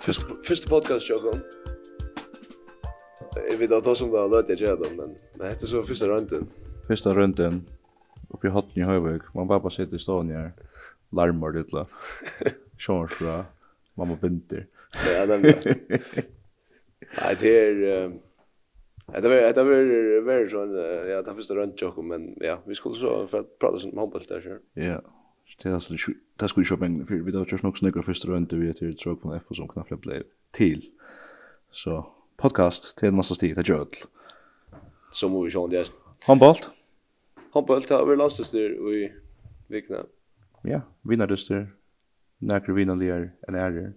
Første, første podcast jag Jeg vet at det som det har løtt jeg gjør det, men det heter så första röntgen. Första röntgen. Uppe i hatten i Höjvik. Man bara bara sitter i stan här. Larmar det la. Sjons fra. Mamma binder. Ja, den där. Nej, det är... Um, Det var det var väldigt sån ja, det första röntgen men ja, vi skulle så för att prata sånt om handboll där så. Ja, det är alltså det skulle ju köpa en för vi då just nog snäggra första runt vi till drog på F som knappt blev till. Så podcast till nästa steg till Jöll. Så må vi se om det är handbollt. Handbollt har vi landslagsstyr i vikna Ja, vinnardyster. Näkra vinnarligar en ärer.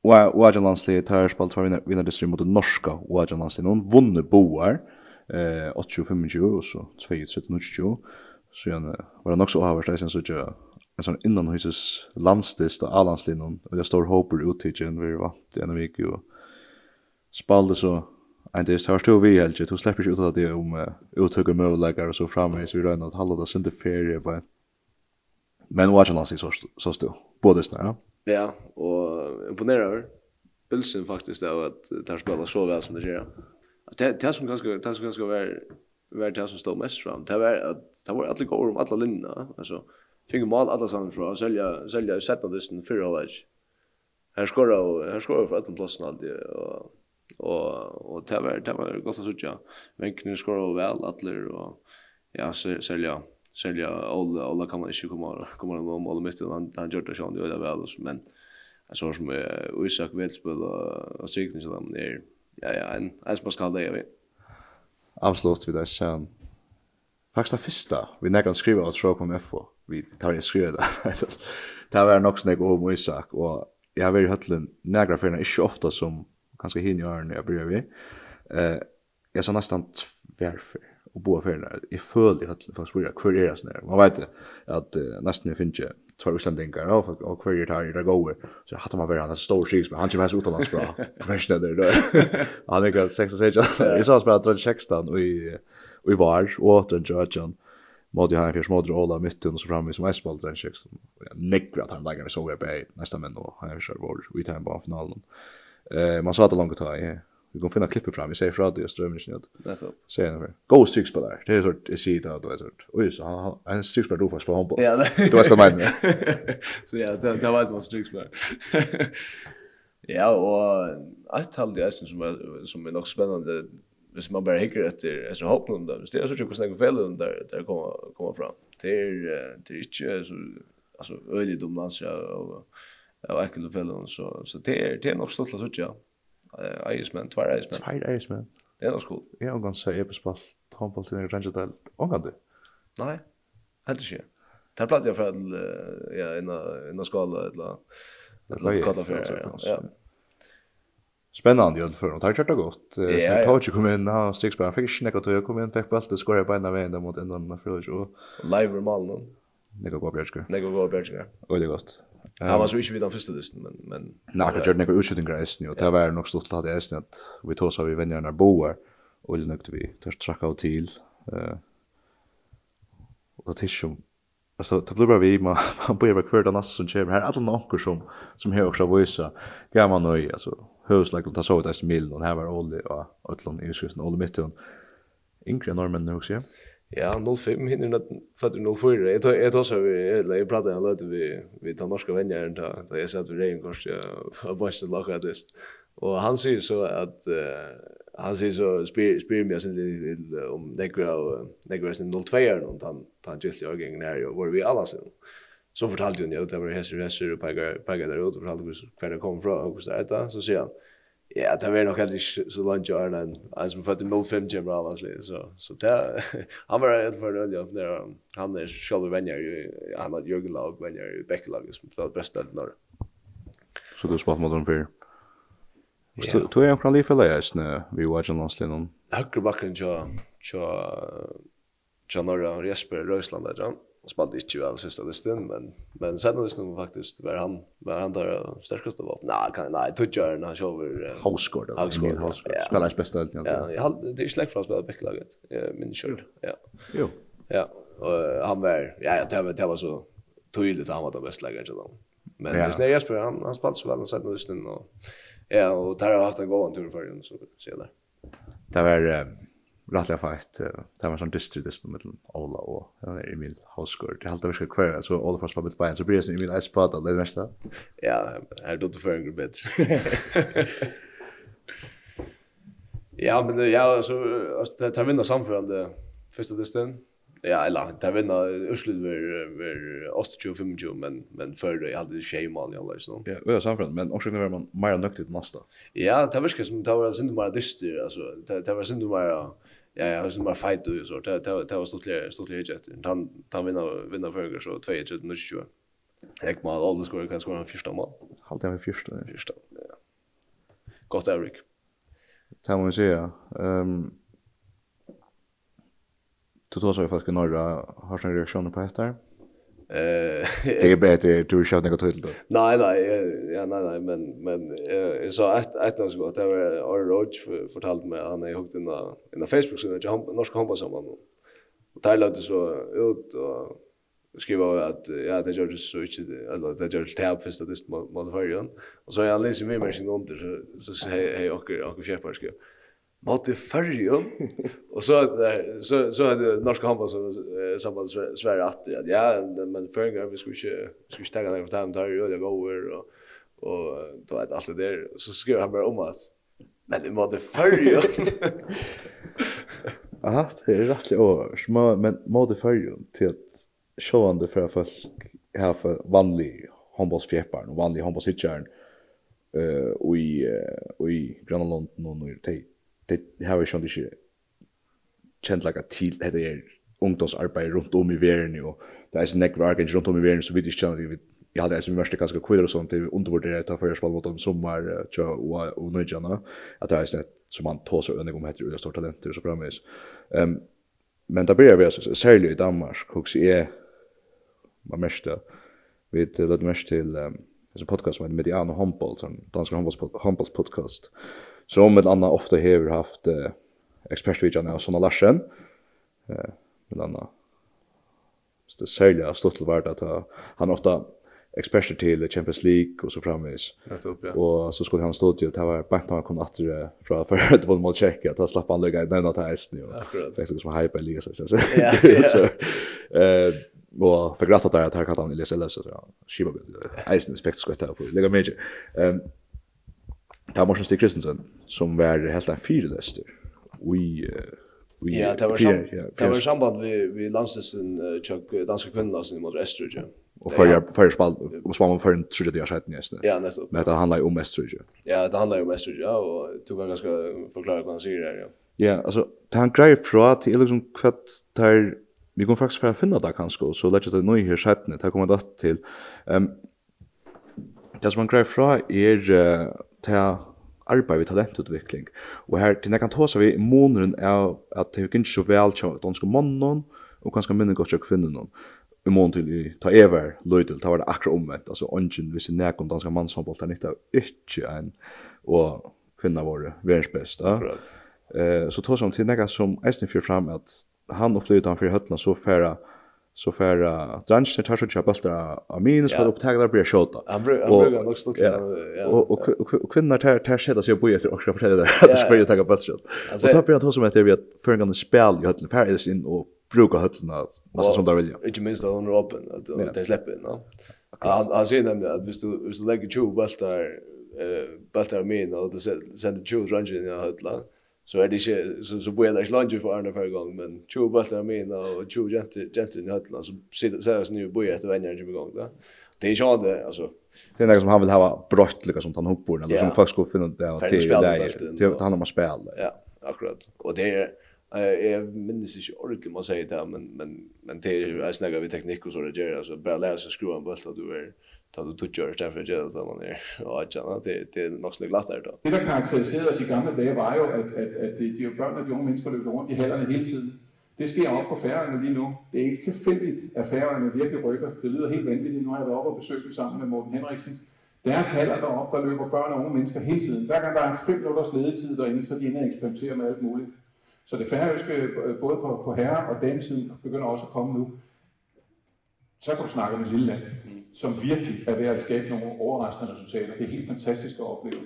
Och Ajan landslaget tar spalt för vinnardyster mot norska och Ajan landslaget. Hon vunner boar. Eh, 8-25 och så 2-13-20. Så jag var det också över avhørst, sen så ikke, en sån innan huses landstist og A-landslinjen, och jag står håper igen vi var det en vecka och spalde så en det har stå vi helt du slipper ikke ut av det om uttøkker möjligheter och så framveis, vi røyner at det sinte ferie på. Men watch er ikke så så stå, både snä ja? Ja, og imponerar Bilsen faktisk av at det har spelat så väl som det gör. Det det som ganska det som ganska var var det som stod mest fram. Det var at det var alle går om alle linjerna altså fick mål alla samman från sälja sälja sett på den förra lag. Här skorar och här skorar för att platsen alltid og og og det var det var godt att söka. Men nu skorar vel alle og ja sälja sälja alla alla kan man inte komma komma om alla mest han han gjorde så det var väl men så som Isak Welsbøl og Signes og dem der ja ja en en spaskal där jag vet absolutt vi där sen. Faktiskt det första vi när kan skriva att tro på mig för vi tar ju skriva det. det var nog snägg om Isak och jag har varit höllen några förna inte ofta som kanske hinner i när jag börjar vi. Eh jag sa nästan varför och bo förna i följde höllen fast vi är kvar är det Man vet att nästan finns ju två Islandingar och och query tar det går. Så hade man varit en stor skis men han kommer så utomlands bra professionell där. Han är grad 6 och sex. Jag sa bara att sextan och i och i var och åter Georgian. Modi har fyrs modra Ola mitt och så framme som Esbald den sextan. Nekra att han lägger så uppe nästa men då han är kör vår vi tar en på finalen. Eh man sa att långt tag vi kan finna klippet fram, vi säger från det just drömmen. Det så. Säger han. Go six på där. Det är sort i sida då är sort. Oj så han han six på då fast på handboll. Ja. Det var så men. Så ja, det det var ett måste six på. Ja, och ett tal det är som är som är nog spännande. Hvis man bara hikker etter etter hoppen där. Det är så tjocka snägg fel, där där kommer komma fram. det är det är inte så alltså öjlig dominans och av enkelte fel, så så det är det är nog stolt att säga. Eisman, tvær Eisman. Tvær Eisman. Det er noe skol. Jeg har ganske epispall, håndball til en rangetdelt. Omgang du? Nei, helt ikke. Det platt jeg for fra ja, inna skala, eller kalla for Ja. Spännande ju för de tar kört gott. Så tar ju kom in och sticks bara fick snäcka till kom in fick bult skora på ena vägen mot ändan annan fråga och live malen. Nego går bjärska. Nego går bjärska. Och det gott. Ja, var så ikke vi den første listen, men... men Nei, akkurat gjør den ikke utskjøttinger av Esten, og det var nok stått til at Esten at vi tog seg vi venner når boer, og det nøkte vi tørst trakka og til. Og det er ikke som... Alltså det blir bara vi man man börjar kvar den nästa som kommer här alla några som som här också visa gamla nöj alltså hörs like ta så ut där smill och här var Olli och Ötlund i skriften Olli mitten. Inkre normen nu också. Ja, 05 hinner nåt fötter 04. Jag tar jag tar så vi eller jag pratar jag låter vi vi tar norska vänner där där jag sa att vi rein kors jag har bara så att just. Och han säger så att uh, han säger så spyr spyr mig sen till om det går det går sen 02 är någon han han just jag gick när och var vi alla sen. Så fortalte hon ju att det var hässer hässer och pega pega där ut och fortalte hur kvar det kom från och så där så säger han Ja, det var nog heller inte så långt jag är än. Han som födde 05 general alltså så så det, han var helt för öl jag när han är själva vänner han hade Jürgen Lag vänner i Beckelag som spelade bäst allt norr. Så du spalt mot dem för. Så du är en från Lifela är snö vi var ju någonstans någon. Högerbacken jag jag jag norra Jesper Rösland där och spelade inte väl sista listan men men sen när det faktiskt var han var han där starkaste var. Nej, kan nej, Tudjörn han kör över eller? Housecord, Spelar i bästa alltid. Ja, jag hade det är släck för att spela backlaget. Min skuld. Ja. Jo. Ja, och han var ja, jag tänkte det var så tydligt han var den bästa lägaren då. Men det är Jesper han han spelade så väl han när det och ja, och där har haft en god tur för honom så ser där. Det var rättliga fight det var sån dystri dystri med Ola och Emil Hausgård det halta verkar kvar så Ola fast på mitt bein så blir det Emil Icepod det nästa ja är då för en grupp bättre ja men ja så att ta vinna samförande första dysten ja eller ta vinna Urslut ver ver 28 25 men men för det hade det schema all jag liksom ja vi har samförande men också när man mer nökt nästa ja det verkar som det var synd bara dyster alltså det var synd bara ja ja det var fight och så det det var stort läge stort läge jätte. han han vinner vinner förgår så 2-20 nu 20 Ek mal all score kan skora en första mål. Halt det med första. Första. Ja. Gott Erik. Det man säga. Ehm Du tar så faktiskt några har sån reaktioner på det här. Eh det är bättre du kör något till då. Nej nej, ja nej nej men men eh sa ett ett något gott det var Ar Roach fortalt mig han är hukt inna inna Facebook sidan jag norska handboll samman. Och där låter så ut och skriva att ja det gör det så inte eller det gör det tab för det mot mot varian. Och så jag läser mig mer sin under så så hej hej och och chefparskap mot Färjum och så att så så hade norska handboll så samband Sverige att att ja men Färjum vi skulle inte skulle inte ta för time där och det går och och då är allt det där så skrev han bara om att men det mot Färjum Aha, det är rätt år. Men men mot Färjum till att showande för folk här för vanlig handbollsfjäpparen och vanlig handbollsitcharen eh och i och i Grönland någon nu till det har ju sjön det känt lika till det är ungdomsarbete runt om i världen och det är snack verk runt om i världen så vi det känner vi jag hade som värsta ganska kvinnor och sånt det undervärderat ta för spel mot dem sommar och och nöjarna att det är så som man tar så önig om heter det stora talenter så framis. Ehm men där börjar vi så särskilt i Danmark också är man mest vi det mest till alltså podcast med Mediano Humboldt som danska Humboldt Humboldt podcast som med andra ofta har haft eh, expertvidjan av såna Larsen. Eh, med andra så det sälja stått till vart att han ofta experter till Champions League och så framvis. Rätt upp ja. Och så skulle han stå till att var bänt han kom åter från för att vara mot checka att släppa han lägga den att hästen Akkurat. Det är som hype liga så sen. Så eh och för gratta där att han kan han läsa läsa så. Skiva. Hästen är faktiskt gott på. Lägga mig. Ehm Det var Morsen Stig Kristensen som var helt en fyrlester. Vi vi Ja, det var sam ja, det var samband vi vi landslisten tjock danska kvinnlandsen mot Österrike. Och för för spall och spall för en tredje dag sedan nästa. Ja, nästa. Men det handlar ju om Österrike. Ja, det handlar ju om Österrike och du kan ganska förklara vad han säger där. Ja, ja alltså han grejer fra till liksom kvart där vi kommer faktiskt för att finna där kanske så lägger det nu här sedan. Det kommer det till. Ehm Det som han greier fra er ta arbeid ved talentutvikling. Og her til nekkan tåsa vi måneden er at det er ikke så vel til danske mannen og kanskje minne godt til kvinnen i måneden til i ta ever løydel, ta var det akkurat omvendt, altså ånden, hvis det i nekon danske mann som bolt, han ikke ikke en og kvinna våre verens best. Ja. Right. Eh, så tåsa om til nekkan som eisen fyrir fram at han opplevde han fyrir høttena så færa så för att Dranchen tar så chapel där av minus för att ta det blir skjuta. Han brukar nog stå och och kvinnor tar tar sig sig på efter och ska fortsätta där att ju ta på skjut. Och tar på att som heter vi att för en spel i höllen för in och brukar höllen nästan som där vill jag. Inte minst under öppen att det släpper, no. Han han säger nämligen att visst du visst lägger ju bultar eh bultar min och du sänder ju Dranchen i höllen så är det inte så så borde jag lunch för andra för gång men tjuv bultar min och tjuv jenter jenter i höllan så sitter så här nu borde jag efter vänner igång gång va. Det är ju det alltså det är något som han vill ha brott lika som han hoppar eller som folk skulle finna det och till där till han har spel. Ja, akkurat. Och det är jag minns inte ordentligt man säger det men men men det är jag snäggar vi teknik och så det gör alltså bara lära sig skruva en boll att du är ta du tog gör det för det då man är ja jag det det är nog snäggt lättare då. Det der karakteriserede oss i gamle dage var jo at, at, at det de børn og de unge mennesker løb rundt i hallerne hele tiden. Det sker op på færøerne lige nu. Det er ikke tilfældigt, at færøerne virkelig rykker. Det lyder helt vanvittigt. Nu har jeg været oppe og besøgt dem sammen med Morten Henriksen. Deres haller deroppe, der løber børn og unge mennesker hele tiden. Hver gang der er fem minutters ledetid derinde, så de ender eksperimenterer med alt muligt. Så det færøske, både på, på herre- og damesiden, begynder også at komme nu. Så kan du snakke om et lille land, som virkelig er ved at skabe nogle overraskende resultater. Det er helt fantastisk at opleve.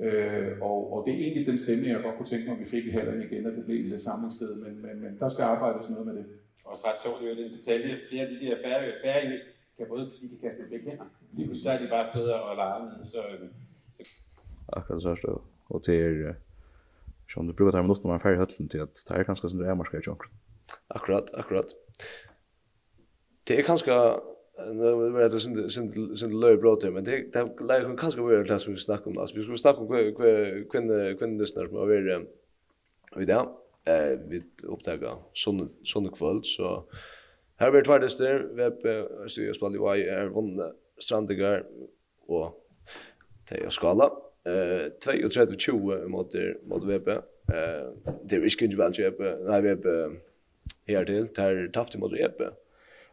Øh, og, og det er egentlig den stemning, jeg godt kunne tænke mig, at vi fik i halvdelen igen, og det blev lidt samlingssted, men, men, men der skal arbejdes noget med det. Og så er det sjovt, det er en detalje. Flere af de der færre, færre kan både de kan kaste med begge hænder. Lige pludselig er de bare stået og leger med, så... så... Akkurat så er det. Og det er Så om du brukar det här når man färg hötlen till att det här är ganska som du är marskar i. Akkurat, akkurat. Det är ganska, nu vet jag synd synd synd löj bra till men det det lägger hon kanske vara som vi snackar om alltså vi skulle snacka om kvinn kvinn lyssnar som över vi där eh vi upptäcka sån sån kväll så här blir två dyster webb studios på i är vunna strandigar och det är skala eh 32-20 mot mot VP. Eh det är inte väl VP. Nej VP här till tar tappt mot VP.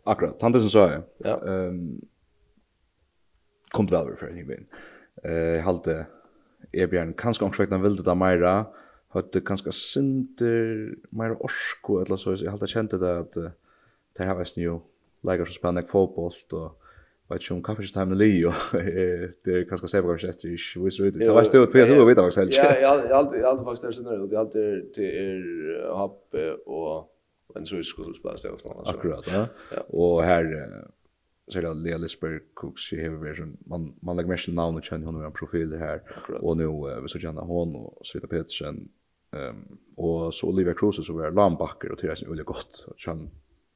Akkurat. Tante som sa jag. Ja. um, kom det väl för en vinn. Eh halte Ebjørn kanskje omsøkte han ville det meira, høytte kanskje sinter meira orsko, eller så, jeg halte kjente det at det her var jo leikar som spenner fotbollt, og vet ikke om kaffe ikke timen li, og det er kanskje sepa kanskje etter ikke viser ut. Det var stod på at du vet faktisk helst. Ja, jeg alltid faktisk er sinner, og jeg alltid til er happe og en så skulle spela steg. Akkurat, ja. Og her, så är det Lea Lisberg Cooks i Heverversion. Man, man lägger mest namn och känner honom i en profil här. Och nu vi så känner hon och Svita Petersen. Um, och så Olivia Kruse så var Lambacker och Therese Ulle Gott. Och känner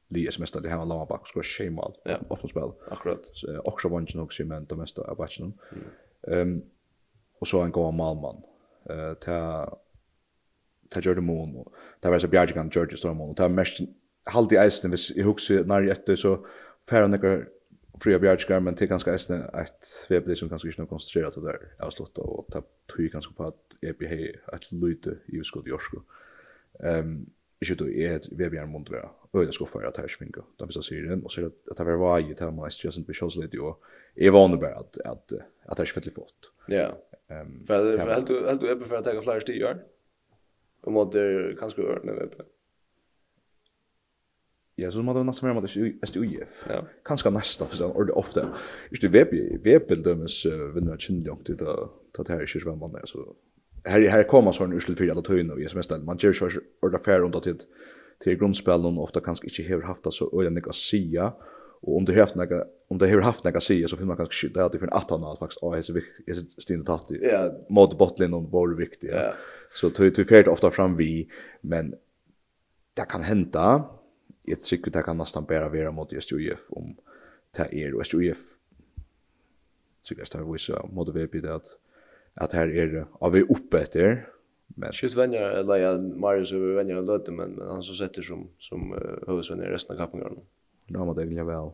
li sms det här långa back ska schemal ja. öppna spel akkurat så också vann också men det mesta av matchen ehm och så en går Malman eh ta ta Jordan Moon och där var så Bjarke kan George Storm och ta mest halt i isen vis i huxi när efter så Ferran några fria Bjarke men till ganska isen ett vebli som kanske inte koncentrerat det där jag stått och ta tog ganska på att EPH att lute i skott i Orsko ehm ikke du er et VBR måtte være øyne skuffer at her svinga da vi så sier den og så at det var vei til man ikke synes blir kjølslig og jeg vanlig bare at at at det er ikke fått ja for helt du helt du er for at jeg har flere stier og måtte kanskje ørne vet du Ja, så måtte nästan mer mot STUF. Ja. Kanske nästa så eller ofta. Just det VB VB dömes vinner chinjong till det det här är ju svamman där så här här kommer sån ursel för alla tøyna och SMS är man gör så orda fair runt till till grundspelen ofta kanske inte har haft så öliga några sia och om det har haft några om det har haft några sia så finner man kanske det att det för en att han att faktiskt är så viktigt är stin tatt ja. mot bottlen och var viktigt ja. Så tog tøy fair ofta fram vi men det kan hända. Ett cykel det kan nästan bara vara mot just UF om det är och UF så jag står visst mot det blir det att at her er av vi oppe etter. Men Sjus vänner eller ja Marius över vänner löte men men han så sätter som som uh, i resten av kapingarna. Det har man det egentligen väl.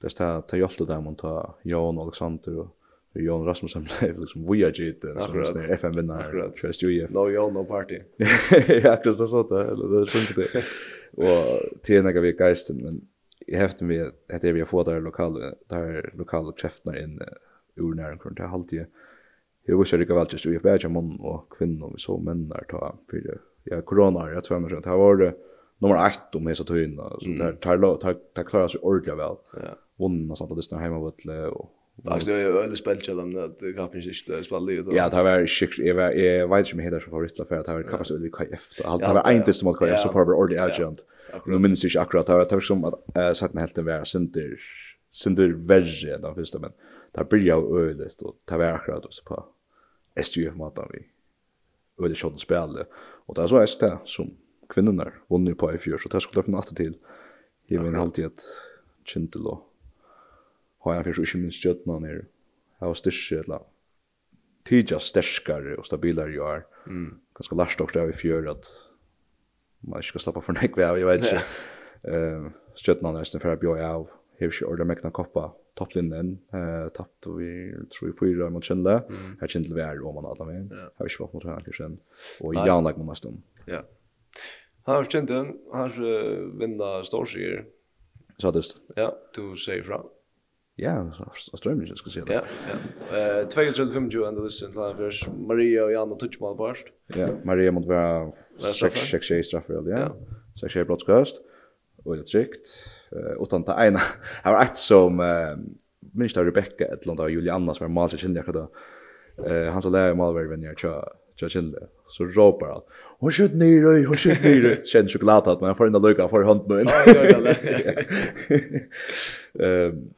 Det står ta hjälpte dem att ta Jan Alexander och Jon Rasmussen blev liksom we are jit så där FM vinnare trust you no Jon no party. Ja, akkurat så så där eller det sjönk det. Och tjänar vi geisten men jag häfte mig att det vi har fått där lokala där lokala kräftarna in ur nära kring det halvtid. Jag visste det väl just vi är bara man och kvinnor vi så män där ta för ja corona jag tror man det har var nummer 8 om hesa tøyen så där tar då tar tar klara sig ordentligt väl. Ja. Vunna sånt att det snär hemma vart och Alltså det är spelt spelkällan om att kappen kanske inte skulle spela i Ja, det var skick jag var jag vet inte om heter favorit för att det var kanske det KF. Allt det var inte som att KF så på ordentligt agent. Nu minns jag akkurat det var som att sätta helt den vara center center värre den första men det blir av ölet och det var akkurat oss på SGF-matan vi ölet tjockt spel och det är så är det som kvinnorna vunnit på i fjör så det skulle jag finna alltid till i min halvtid ett kintel och har jag förstås inte minst göttna ner jag var styrst eller tidja sterskare och stabilare jag är mm. ganska lärst också där i fjör att man ska slappa för nekve av, jag vet inte. Stjøtna han nästan för att bjør av, hever ikke ordet mekna koppa topplinjen eh tappt vi tror vi fyra mot Chenle. Här Chenle var om man alla men. Har vi svårt mot här kanske. Och Jan lag mot Maston. Ja. Han Har känt den. Han har vinna storsier. Så det. Ja, du säger fram. Ja, så strömmen jag ska säga det. Ja, ja. Eh 235 and the listen Lavers, Maria och Jan och Tuchman först. Ja, Maria mot vara 6 6 straffel, ja. 6 brottskast och det tryckt eh utan ta ena har ett som eh minst av Rebecca ett land av Julianna som var mal kände jag då eh han så där malvärven jag tror jag kände så ropar han hon skjut ner dig hon skjut ner dig känn choklad att man får en lucka för hand nu ehm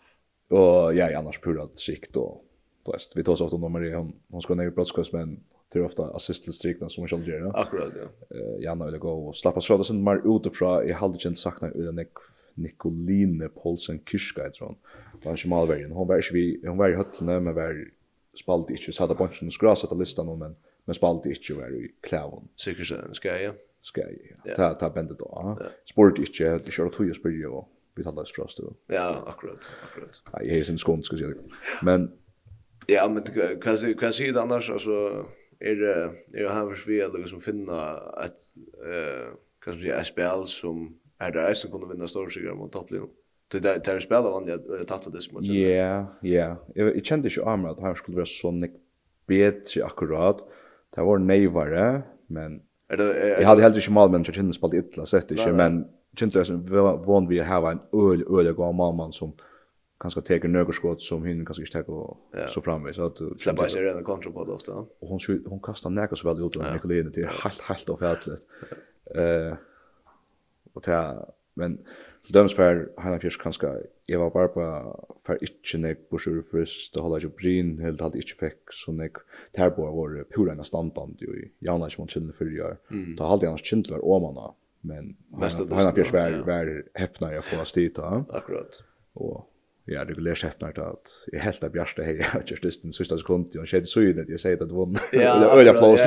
och ja annars pura skikt då då vi tar så åt nummer hon hon ska ner i brottskurs men det är ofta assist till strikna som själv gör. Akkurat, ja. Eh, Janna vill gå och slappa sig sen mer utifrån i halvkänd sakna utan Nick Nicoline Paulsen Kirska tror hon. Var en smalvägen. Hon var vi hon var i höllne men var spalt inte så hade bunchen skras att listan men men spalt inte var i clown. Sikkert så ska jag. Ska jag. Ta ta bandet då. Sport inte det kör två spel ju. Vi hade det först då. Ja, akkurat, akkurat. Ja, jag är sen skån, ska jag. Men Ja, men kan kan säga det annars alltså er er han försved som finna ett eh kan kanske ett spel som är där som kunde vinna storsegrar mot topplinjen. Det där där spelar vanligt att tatta det smutsen. Ja, ja. Jag kände ju armar att han skulle vara så nick bättre akkurat. Det var nejvare, men jag hade helt inte mål men jag kände spalt illa sett inte men kände jag som van vi har en öl öl gå mamman som kanske tar några skott som hon kanske inte tar ja. så framme så att släppa sig redan kontra på det ofta. Och hon skjut, hon kastar näka så väl ut av Nicolina till helt helt av fältet. Eh och ta men döms för han fisk kanske jag var bara på för inte nek på sjur först hålla ju brin helt allt inte fick så nek terbo var pura en standband ju Janna som kunde följa. Ta halt hans var åmana men han fisk var var häpnar jag på att stita. Akkurat. Och ja, det regulær sett mer at jeg helt av bjärsta hej jag just just den sista sekund, og skedde så ju det jag säger att det vann, eller øyla flåst,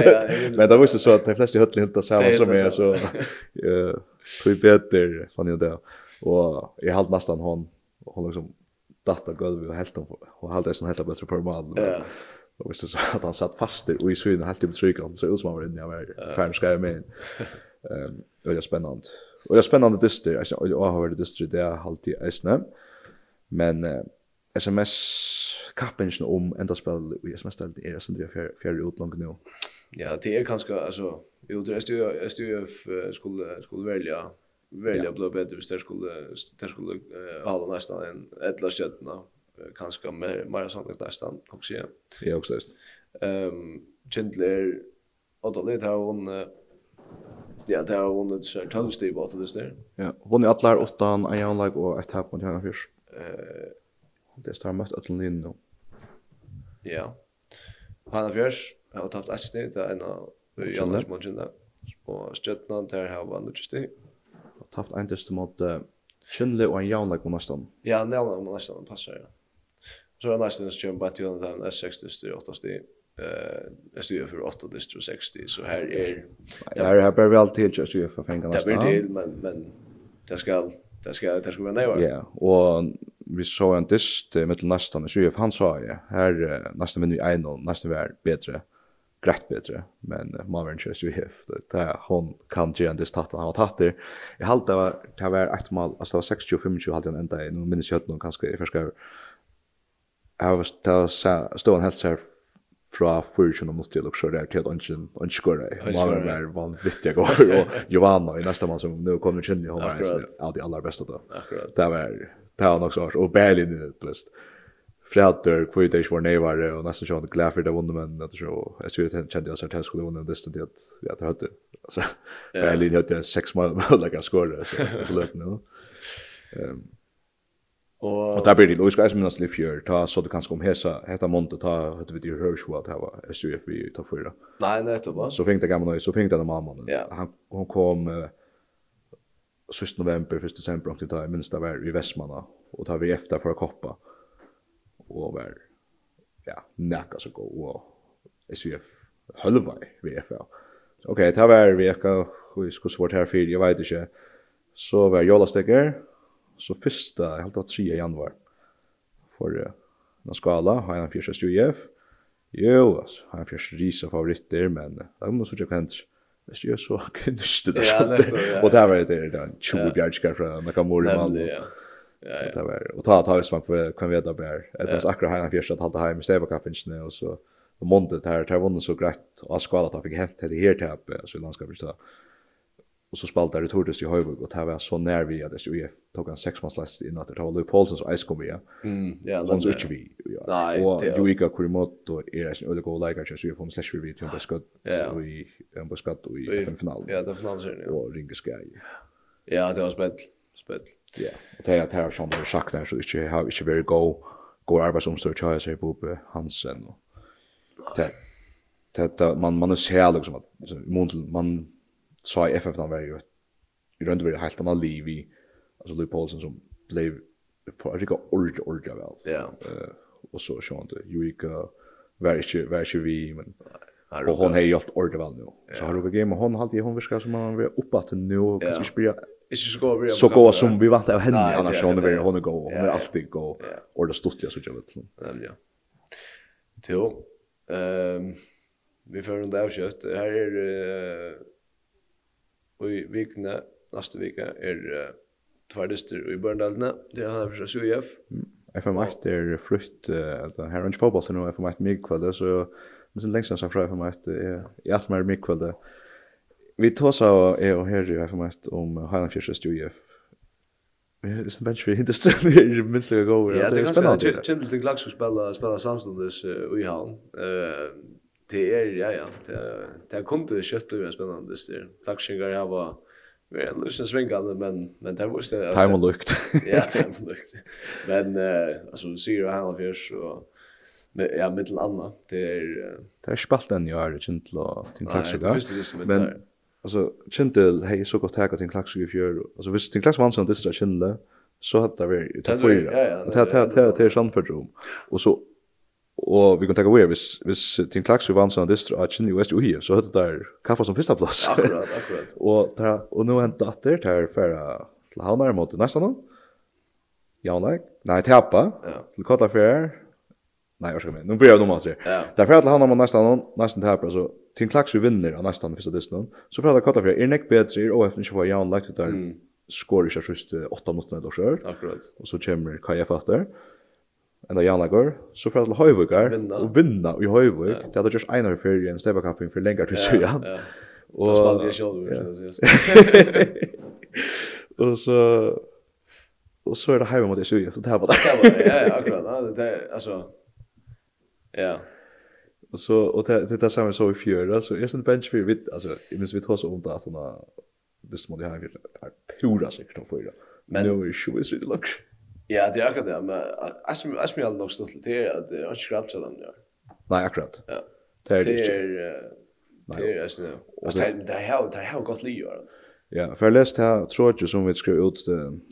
men det. visste så att de flesta fleste høttene hentet sammen som är så. eh tror bättre fann jag det, och jag halte nästan hon, hon liksom datta golv och helt hon, og halte jeg sånn helt bättre bedre for och visst så att han satt fast där och i syne helt i betrykken, så ut som han var inne, jag var ferdig skrevet med det øyla spännande. Och det er spännande dyster, jag har varit dyster i det halvtid eisne, og Men eh, SMS kappingen om enda spel i SMS det er som det är fjärde ut långt nu. Ja, det är kanske alltså jo det är ju STF skulle skulle välja välja blå bättre hvis det skulle det skulle eh, hålla nästan en ettla skötna kanske mer mer sannolikt nästan också. Ja, också just. Ehm Chandler och då det har hon Ja, det har vunnit 12 styr bort det där. Ja, hon är alla åtta, en jävla och ett här på den först. Eh, det står mest att linjen nu. Ja. Han har fjärs har tappat ett steg där en av Anders Munchen. Och stöttnan där har vann just det. Och tappat en just mot Chinle och en jävla kom nästan. Ja, Jauna kom nästan passar. Ja. Så är nästan just jump till den där 60 styr 8 steg. Eh, jag styr för 8 distro 60 så här är Ja, här blir väl till just ju för fängarna. Det blir till men men det ska Det ska det ska vara nej. Ja, och vi så en dist med nästan så ju han sa ju här nästan men vi en och nästan var bättre. Grett bättre, men man var inte så hef. Det är hon kan ju ändå starta han har tagit det. Jag hållt det var det var ett mål alltså det var 60 25 hållt ända i nu minns jag att någon kanske i förskär. Jag var stå helt så fra fyrtjun mot til og der til at ønsken ønskere må være mer vanvittig går og Giovanna i neste mann som nå kommer kjenne hun er av de aller beste da det var det var nok så og Berlin du vet Fredrik hvor det var nevare og nesten sånn glad for det vonde men at så jeg tror skulle kjente jeg at jeg skulle vunne det stedet at jeg hadde altså Berlin hadde seks mål med å legge skåre så løpende ehm Och och där blir det Louis Grais minus liv fjör ta så du kanske om hesa heta monte ta hade vi det hörs vad det var SUF vi ta för det. Nej nej det var. Så fick det gamla så fick det mamma. Ja. Han hon kom sist november 1 december och det där minst där i Västmanna och tar vi efter för att koppa. Och var ja, näka så gå och SUF halva vi FA. Okej, okay, ta var vi ska vi ska svårt här för jag vet inte. Så var jag lastiger Så första, jag hade 3 januari för den skala har jag en fjärde UF. Jo, alltså, har jag fjärde risa favoriter men det kommer så jag kan Hvis du gjør så knuste det sånn. Og det var det der, 20 bjergskar fra Nakamura i Malmö. Ja, ja. Det var, og ta ta smak på kan veta bär. Det var akkurat här första att hålla hem i Stevakappen och så och montet där där vann så grett och skala att fick hem det här tapp så landskapet så och så spaltar det Tordes i Höjvik och det var så när vi att det UF tog en sexmanslast in att det var Louis Paulsen som ice Mm, ja. Hon så inte vi. Nej, och Juika Kurimoto är det en öde goal like att UF hon slash vi till på skott och i en på skott och i final. Ja, det final sen. Och ringa sky. Ja, det var spett. Spett. Ja. Och det är att här som har sagt där så inte har inte very go går arbetsomstör tjänar sig på Hansen och det det man man är så här liksom att man man så i FF han var ju i runt över helt annan liv i alltså Louis Paulsen som blev för rika ordet ordet väl. Ja. Eh och så så inte Juika var inte var inte vi men Och hon har gjort ordet väl nu. Så har du game hon alltid hon viskar som man vill upp att nu och kanske spela Ikke så god Så gå som vi vant av henne, annars hon er hon er gå, hon er alltid god, og det stortlige så gjør vi Nemlig, ja. Jo, vi får rundt av kjøtt. Her er Og i vikene, neste vika, er uh, tverdister i Børndalene, det er han fra SUF. FM8 er frukt, uh, her er ikke fotball til nå, FM8 mye så det er lengst jeg fra FM8, jeg er alt mer mye. Vi tar så er og her i FM8 om Heilandfjørs SUF. Det är en bench för industrin det är minst lika go. Ja, det är spännande. til till Glaxus spela spela Samsung this i Havn. Uh, det er, ja ja. Det er, det er kun det kjøtt blir spennende det flaxingar her var väl en lösen svingande men men det er var det time och lukt. Ja time och lukt. Men uh, altså, du sier jo han av här så ja med en annan det är det är spalt den jag är inte då till flaxingar men alltså Chintel hej så gott tag till flaxingar i fjör alltså visst till flax vansan det där Chintel så hade det varit det ja ja det det det är sant för rum och så Og vi kan tenke over, hvis, hvis Tim Klaxu vann sånn distra av Kinn i West Uhi, så høyde der kaffe som fyrsta plass. Akkurat, akkurat. og, der, og nå hentet atter, der færa til Havnar mot næsta nå. Javnæg. Nei, tappa. Ja. Til Kotlafjær. Nei, jeg skal med. Nå blir jeg nummer 3. Ja. Der færa han Havnar mot næsta nå, næsten Teapa, så Tim Klaxu vinner av næsta fyrsta distra nå. Så færa til Kotlafjær, er nek bedre, er efter ikke for Javnæg, det der mm. skår ikke 8 åtta minutter eller så. Akkurat. Og så kommer Kaja Fatter. Ja enda Janagur, så fyrir til Høyvukar og vinna i Høyvuk. Ja. Det hadde gjørs einar fyrir en stebakapping for lengar til Sujan. Ja, ja. Og, det spalte jeg sjolv, ja. og så, og så er det heima mot Sujan, så det her var det. Ja, ja, akkurat, det er, altså, ja. Og så, og det, det er samme så i fjøra, så jeg synes bench fyrir, altså, jeg minns vi tås om det, at det som har, er pura sikkert om fjøra. Men, Men er jo ikke så langt. Ja, det är akkurat det, men jag är smälld nog stått till att det är inte skrapt sådant, ja. Nej, akkurat. Ja. Det är det är det är alltså, alltså det här det här gott liv. Ja, för jag läste här tror jag som vi skrev ut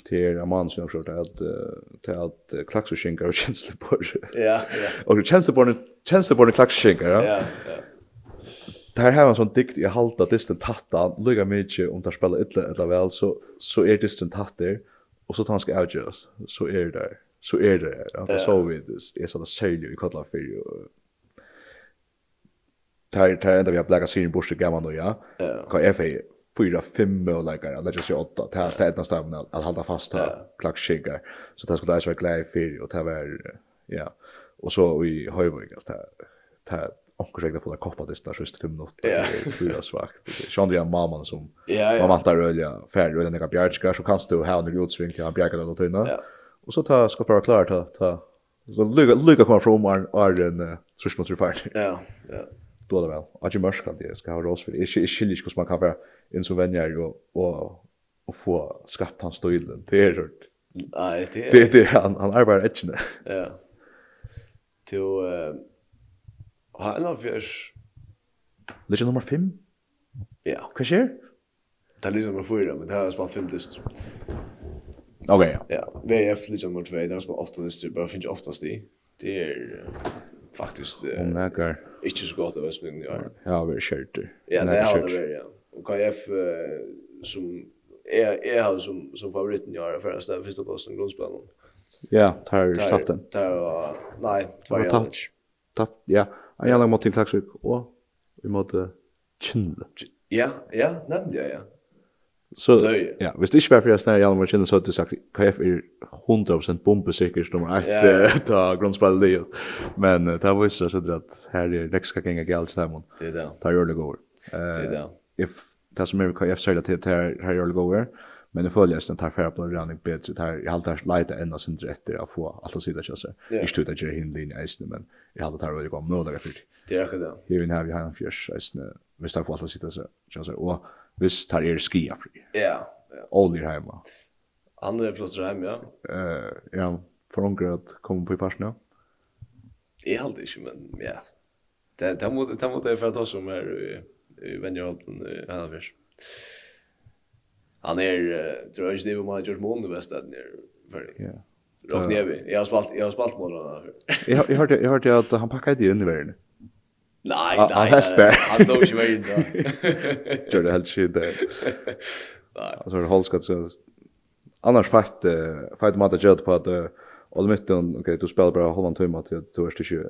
till Amman som skrev att till att klaxskinka och tjänstebord. Ja, ja. Och tjänstebord tjänstebord klaxskinka, ja. Ja, ja. Det här har en sån dikt i halta distant tatta, lugga mycket om där spelar illa eller väl så så är distant tatter. Mm och så tar han ska avgöras så är det där så är det där Ja. att så vi det. Är sådana säljer i kallar för ju tar tar ända vi har blacka sin bush till gamla ja. Ja. kan jag FA fyra fem möjligheter att just sig åtta. Ta ta ett nästa ämne att hålla fast här klack skicka så det skulle alltså vara glädje för och ta var ja. Och så i höjvågas där ta onkur regla på koppa det där just 5 minuter. Ja. Fyra svagt. Sean det är mamman som man vantar öliga färd och den där bjärskar så kan du ha en utsving till han bjärkar den tunna. Ja. Och så ta ska bara klara ta ta så lycka lycka kommer från var är en så mot fart. Ja. Ja. Då det väl. Att ju mörska det ska ha ros för det är skilligt hur man kan vara in så vänjer och och och få skapt hans stilen. Det är Nej, det är det det han han arbetar etchna. Ja. Till Ha en av fjers. Legend nummer 5? Ja. Hva skjer? Det er lisje nummer 4, men det har jeg spalt 5 dist. Ok, ja. Ja, VF lisje nummer 2, det har jeg spalt 8 dist, bare finnes jeg 8 sti. Det er faktisk uh, Nekar. ikke så godt av Østmynden i år. Ja, vi er kjørter. Ja, det har det vært, ja. Og KF uh, som är är han som som favoriten år, för att ställa första posten i grundspelen. Ja, tar stappen. Tar nej, två jag. Tapp. Ja. Jeg har mot tiltaksrykk og vi måte kjenne. Ja, ja, nemlig, ja. Så, ja, hvis det ikke var for jeg snarere gjennom å så hadde du sagt, KF er 100% bombesikkert nummer 1 ja, ja. grunnspillet i Men uh, det var viser seg at her er det skal gjenge galt sammen. Det er det. Det er jo det går. Det er det. Det som er KF sier det til her er jørlig over, Men i följelse sen tar färra på en rönning bättre. här jag hade tagit lajta ända sin efter att få allt att sidor till sig. Jag stod att göra hinlinje eisne, men jag hade tagit gå om möjliga för det. Det är det. Här inne har vi en fjärs eisne. Vi tar allt att sidor till sig. Och vi tar er skia fri. Ja. Oljer hemma. Han är flott hem, ja. Uh, ja, för hon att komma på i parsen, ja. Jag hade inte, men ja. Det här måste jag för att ta som här i vänjerhållen i Hannafjärs han är tror jag inte det var George Moon det bästa där för. Ja. Rock Nevi. Jag har spalt jag har spalt mål där. Jag jag hörde jag hörde att han packade in i världen. Nej, nej. Han stod ju väl där. det helt shit där. Nej. Alltså det hålls gott så annars fast fight mot att på att Och mitt okej okay, du spelar bara Holland timmar till du är till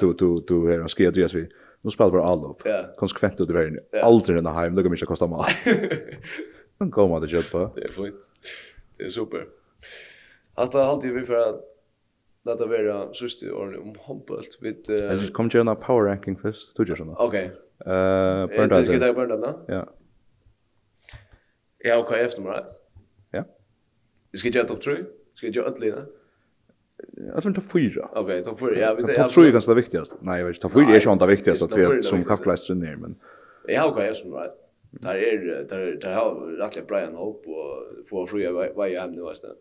Du du du är en skedres vi. Nu spelar bara all upp. Konsekvent ut i världen. Aldrig den här hem, det kommer inte kosta mig. En god mat att köpa. Det är fint. Det är super. Alltså alltid vi för att låta vara sist i år om handbollt. vid Jag kom till en power ranking först. Du gör såna. Okej. Eh, Bernda. Det ska ta Bernda, Ja. Ja, okej, efter mig. Ja. Vi ska göra topp 3. Ska jag göra ödlina? Jag tror topp 4. Okej, ta 4. Ja, vi tar topp 3 är ganska viktigast. Nej, jag vet inte. Topp 4 är ju inte viktigast att vi som kapplastrar ner, men Ja, okej, efter mig. Där är där där har rättligen Brian Hope och få fria vad jag hem nu istället.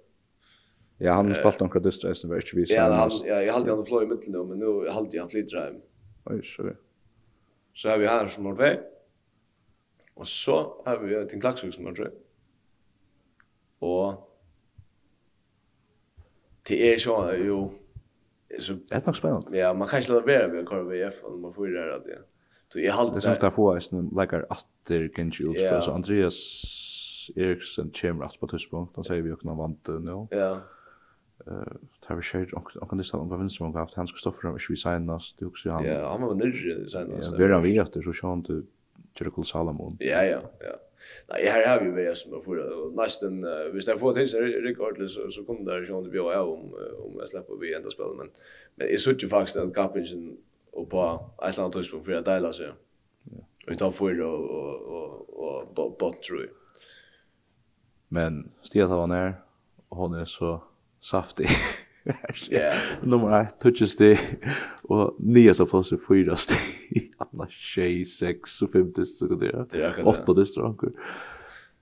Ja, han har spalt några dystra i inte visar. Ja, han, ja, jag hade han flöj i mitten nu, men nu hade han flyttar hem. Oj, så det. Så har vi här som har väg. Och så har vi en klaxvik som har väg. Och det är så, jo. Så, det är nog spännande. Ja, man kan inte lade vera vid korv korra VF om man får ju det här. Du är halt det som tar få isen lägger åter kanske ut för så Andreas Eriksen kommer att på tidspunkt då säger vi också när vant nu. Ja. Eh tar vi shade och kan det stanna på vänster och haft hans Kristoffer och vi signas det också han. Ja, han var nere sen. Ja, vi är vi efter så sjön till Jericho Salomon. Ja, ja, ja. Nej, här har vi väl som för nästan visst jag får till sig rekordlös så så kommer där sjön det blir av om om jag släpper vi ända spel men men är så ju faktiskt att Kapingen och på ett annat tidspunkt för att dela sig. Vi tar för och och och och bot tror jag. Men Stia var ner och hon är så saftig. Ja. Nummer 1 touches det och nya så plus 4 steg. Alla 6 och 5 steg och det. 8 steg.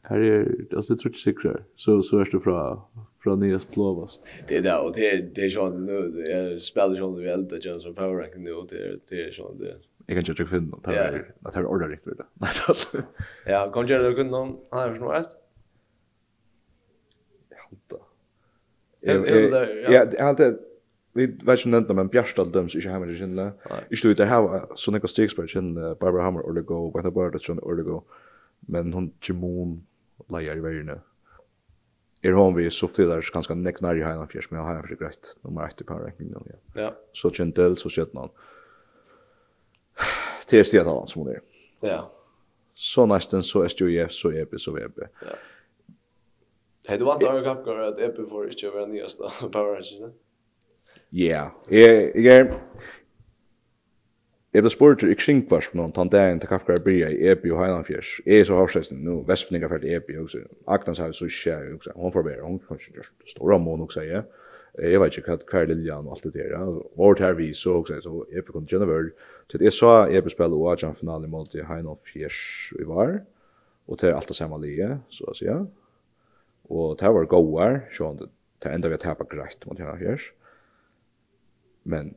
Här är alltså det tror jag Så så är det från från nyast lovast. Det är det och det är det är sån nu jag spelar sån vi eld det känns som power ranking nu det är det är sån det. Jag kan inte finna att det är att det är ordar riktigt det. Alltså. Ja, kan jag det kunna han är snart rätt. Halta. Ja, det halta vi vet ju inte men Bjärstal döms inte hemma i Kinle. Inte du det här så några stegs på Kinle Barbara Hammer eller go vad det bara det go. Men hon Jimon lejer i världen er hon vi så flyttar ganska näcknar i hela fjärs men jag har för grejt nummer 1 på rankingen ja. Ja. Så gentle så sköt man. Till sted då som det. Ja. Så nästan så är ju så är det så är. Ja. Hej du vant har jag gått att Epi får inte över nästa power ne? Ja. Jag jag Jeg ble spurt i kringkvars på noen tandagen til kappkar bria i Epi og Heilandfjers. Jeg er så havstresten, nå Vespninga fyrir til Ebi, og så Agnes har så skje, hon får bedre, hon kan ikke gjøre stora mån, og sier, jeg vet ikke hva er liljan og alt det der, og her vi så, og så Epi kunne gjerne vør, Så jeg sa Epi spille og Ajan finalen mot Heilandfjers i var, og til alt det samme lige, så å si. og det var gåar, så det enda vi har tappa greit mot Heilandfjers, men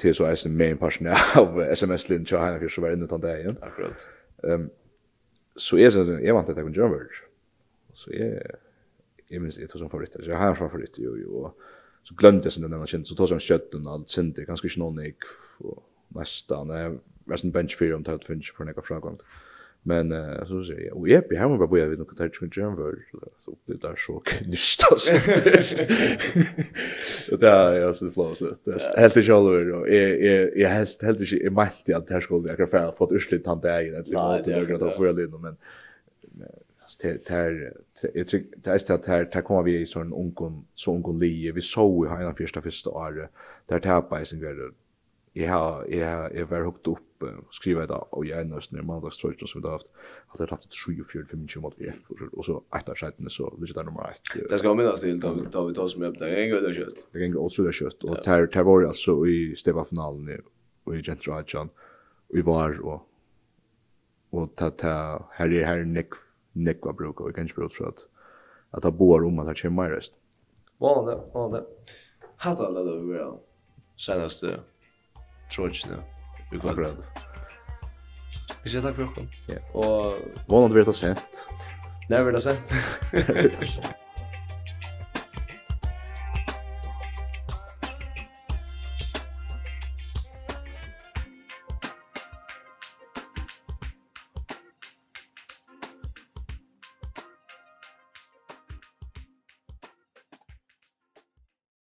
til så eisen main parten av SMS-linn til Heina Fyrs som var inne tann dagen. Akkurat. Um, så jeg sa, jeg vant at jeg kunne gjøre vörd. Så jeg, jeg minns, jeg tog som favoritt, jeg har en favoritt, jo, jo, og så glömde jeg sin den ena kjent, så tog som kjøtten og alt sinter, ganske ikke noen ik, og nesta, og jeg var sin bench fyrir om tøyt finnes for nekka fragangt. Mm Men eh så säger jag, och jag blir hemma bara börjat vid något där tjunk jam så det där så knysta Och Det är alltså det flows det. Helt i själva och är är är helt helt inte i mitt mätt att här skulle jag kan få fått urslit han där igen att mot det några då för det men det här jag tycker det är det här där kommer vi i sån onkon så onkon li vi såg i hela första första året där tappar sen sin grej jeg har, jeg har, jeg var hooked opp, uh, skriva det, og jeg er nøysen i mandagstrøyden som vi har haft, at jeg har haft 43-25 mot F, og så etter skjøttene, så det er nummer 1. Det skal minnes til, da vi tar som hjelp, det er en grøyde kjøtt. Det er en grøyde kjøtt, og det her var jeg altså i Steva-finalen, og i gent rajan og i var, og og ta ta her er her nick nick var bruk og kanskje bruk for at at ta boar om at det kommer rest. vad det. Hatta alla det vi har senaste trojene i kveld. Akkurat. Vi sier tack för dere. Ja. Og... Vånad blir det sent. När blir det sent.